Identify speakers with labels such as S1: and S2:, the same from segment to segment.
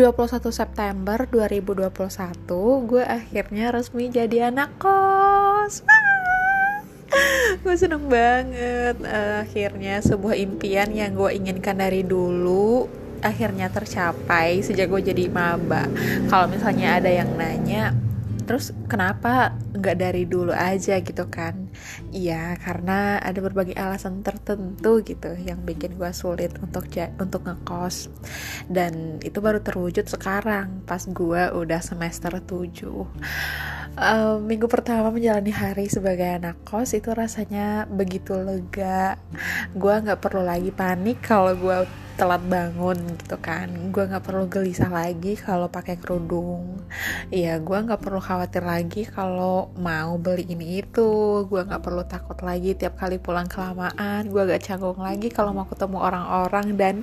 S1: 21 September 2021 gue akhirnya resmi jadi anak kos. Gue seneng banget. Akhirnya sebuah impian yang gue inginkan dari dulu akhirnya tercapai sejak gue jadi maba. Kalau misalnya ada yang nanya terus kenapa nggak dari dulu aja? gitu kan iya karena ada berbagai alasan tertentu gitu yang bikin gue sulit untuk untuk ngekos. Dan itu baru terwujud sekarang pas gue udah semester 7 uh, minggu pertama menjalani hari sebagai anak kos itu rasanya begitu lega. Gue nggak perlu lagi panik kalau gue telat bangun gitu kan. Gue nggak perlu gelisah lagi kalau pakai kerudung. Iya gue nggak perlu khawatir lagi kalau mau beli ini itu. Gue nggak perlu takut lagi tiap kali pulang kelamaan. Gue gak canggung lagi kalau mau ketemu orang-orang. Dan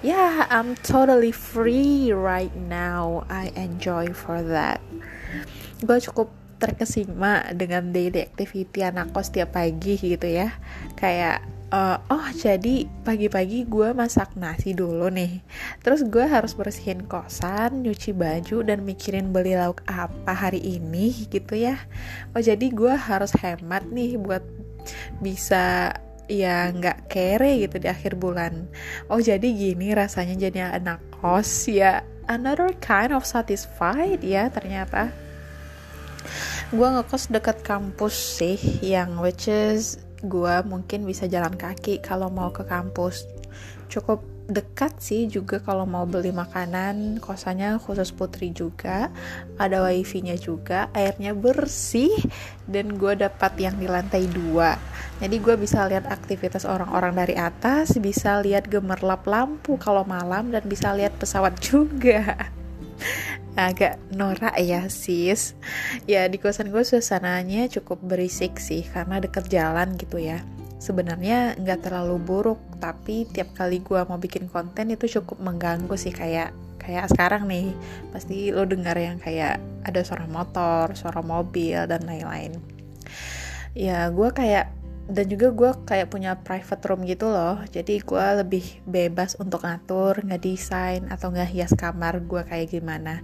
S1: ya yeah, I'm totally free right now. I enjoy for that. Gue cukup terkesima dengan daily activity anak kos tiap pagi gitu ya. Kayak uh, oh jadi pagi-pagi gue masak nasi dulu nih. Terus gue harus bersihin kosan nyuci baju dan mikirin beli lauk apa hari ini gitu ya. Oh jadi gue harus hemat nih buat bisa ya nggak kere gitu di akhir bulan. Oh jadi gini rasanya jadi anak kos ya. Another kind of satisfied ya ternyata. Gue ngekos deket kampus sih yang which is gue mungkin bisa jalan kaki kalau mau ke kampus. Cukup dekat sih juga kalau mau beli makanan. Kosannya khusus putri juga ada wifi-nya juga airnya bersih dan gue dapat yang di lantai dua. Jadi gue bisa lihat aktivitas orang-orang dari atas bisa lihat gemerlap lampu kalau malam dan bisa lihat pesawat juga agak norak ya sis. Ya di kosan gue suasananya cukup berisik sih karena deket jalan gitu ya. Sebenarnya nggak terlalu buruk tapi tiap kali gue mau bikin konten itu cukup mengganggu sih kayak kayak sekarang nih. Pasti lo dengar yang kayak ada suara motor suara mobil dan lain-lain. Ya gue kayak dan juga gue kayak punya private room gitu loh. Jadi gue lebih bebas untuk ngatur ngedesain atau nggak hias kamar gue kayak gimana.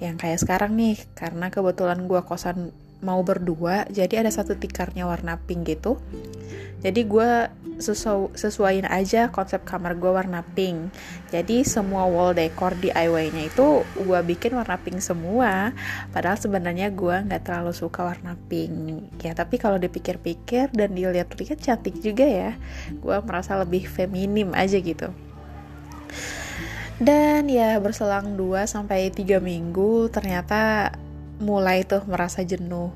S1: Yang kayak sekarang nih karena kebetulan gue kosan mau berdua jadi ada satu tikarnya warna pink gitu. Jadi gue sesu sesuaiin aja konsep kamar gue warna pink. Jadi semua wall decor DIY-nya itu gue bikin warna pink semua. Padahal sebenarnya gue nggak terlalu suka warna pink. Ya tapi kalau dipikir-pikir dan dilihat-lihat cantik juga ya. Gue merasa lebih feminim aja gitu. Dan ya berselang 2 sampai 3 minggu ternyata mulai tuh merasa jenuh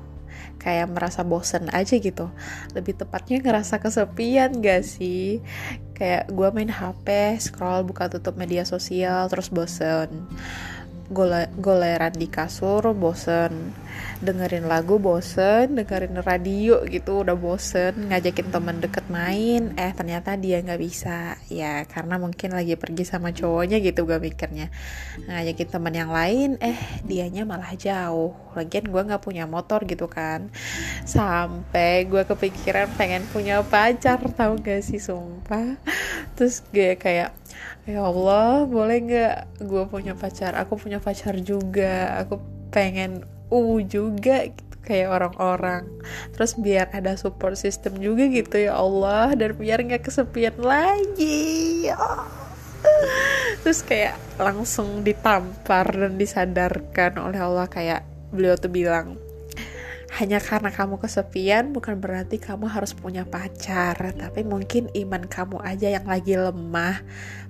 S1: kayak merasa bosen aja gitu. Lebih tepatnya ngerasa kesepian gak sih? Kayak gue main HP scroll buka tutup media sosial terus bosen goleran di kasur bosen. Dengerin lagu bosen. Dengerin radio gitu udah bosen. Ngajakin temen deket main. Eh ternyata dia nggak bisa. Ya karena mungkin lagi pergi sama cowoknya gitu gue mikirnya. Ngajakin temen yang lain eh dianya malah jauh. Lagian gue nggak punya motor gitu kan. Sampai gue kepikiran pengen punya pacar tau gak sih sumpah. Terus gue kayak ya Allah boleh nggak gue punya pacar? Aku punya pacar juga. Aku pengen uh juga gitu kayak orang-orang. Terus biar ada support system juga gitu ya Allah. Dan biar nggak kesepian lagi oh. terus kayak langsung ditampar dan disadarkan oleh Allah kayak beliau tuh bilang hanya karena kamu kesepian bukan berarti kamu harus punya pacar. Tapi mungkin iman kamu aja yang lagi lemah.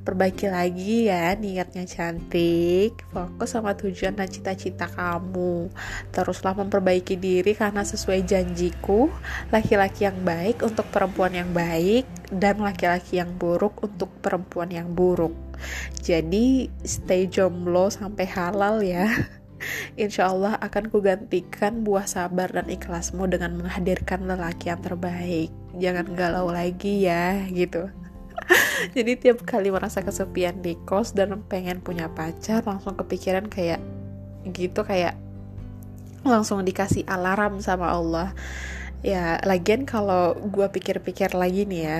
S1: Perbaiki lagi ya niatnya cantik. Fokus sama tujuan dan cita-cita kamu. Teruslah memperbaiki diri karena sesuai janjiku. Laki-laki yang baik untuk perempuan yang baik. Dan laki-laki yang buruk untuk perempuan yang buruk. Jadi stay jomblo sampai halal ya Insya Allah akan kugantikan buah sabar dan ikhlasmu dengan menghadirkan lelaki yang terbaik. Jangan galau lagi ya, gitu. Jadi tiap kali merasa kesepian di kos dan pengen punya pacar, langsung kepikiran kayak gitu kayak langsung dikasih alarm sama Allah. Ya, lagian kalau gue pikir-pikir lagi nih ya,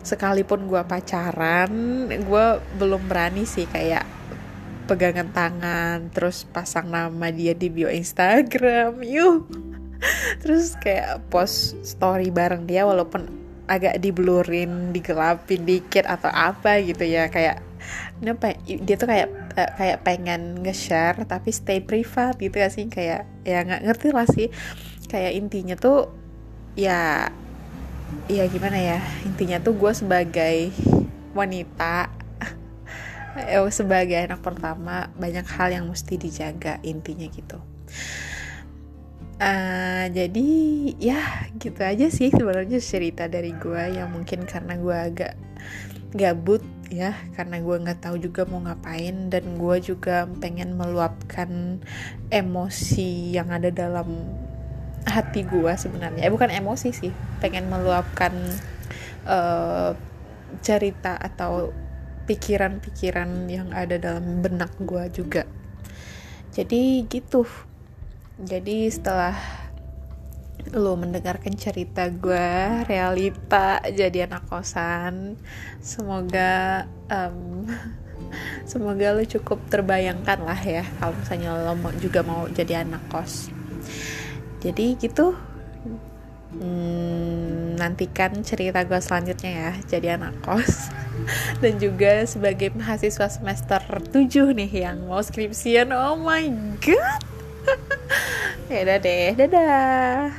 S1: sekalipun gue pacaran, gue belum berani sih kayak pegangan tangan terus pasang nama dia di bio Instagram yuk terus kayak post story bareng dia walaupun agak diblurin digelapin dikit atau apa gitu ya kayak apa ya, dia tuh kayak uh, kayak pengen nge-share tapi stay privat gitu gak sih? Kayak ya nggak ngerti lah sih. Kayak intinya tuh ya ya gimana ya intinya tuh gue sebagai wanita eh, sebagai anak pertama banyak hal yang mesti dijaga intinya gitu. Uh, jadi ya gitu aja sih sebenarnya cerita dari gue yang mungkin karena gue agak gabut ya karena gue nggak tahu juga mau ngapain dan gue juga pengen meluapkan emosi yang ada dalam hati gue sebenarnya. Eh, bukan emosi sih pengen meluapkan uh, cerita atau pikiran-pikiran yang ada dalam benak gue juga. Jadi gitu. Jadi setelah lo mendengarkan cerita gue realita jadi anak kosan semoga um, semoga lo cukup terbayangkan lah ya kalau misalnya lo juga mau jadi anak kos. Jadi gitu. Hmm, nantikan cerita gue selanjutnya ya jadi anak kos dan juga sebagai mahasiswa semester 7 nih yang mau skripsian. Oh my god. Ya deh dadah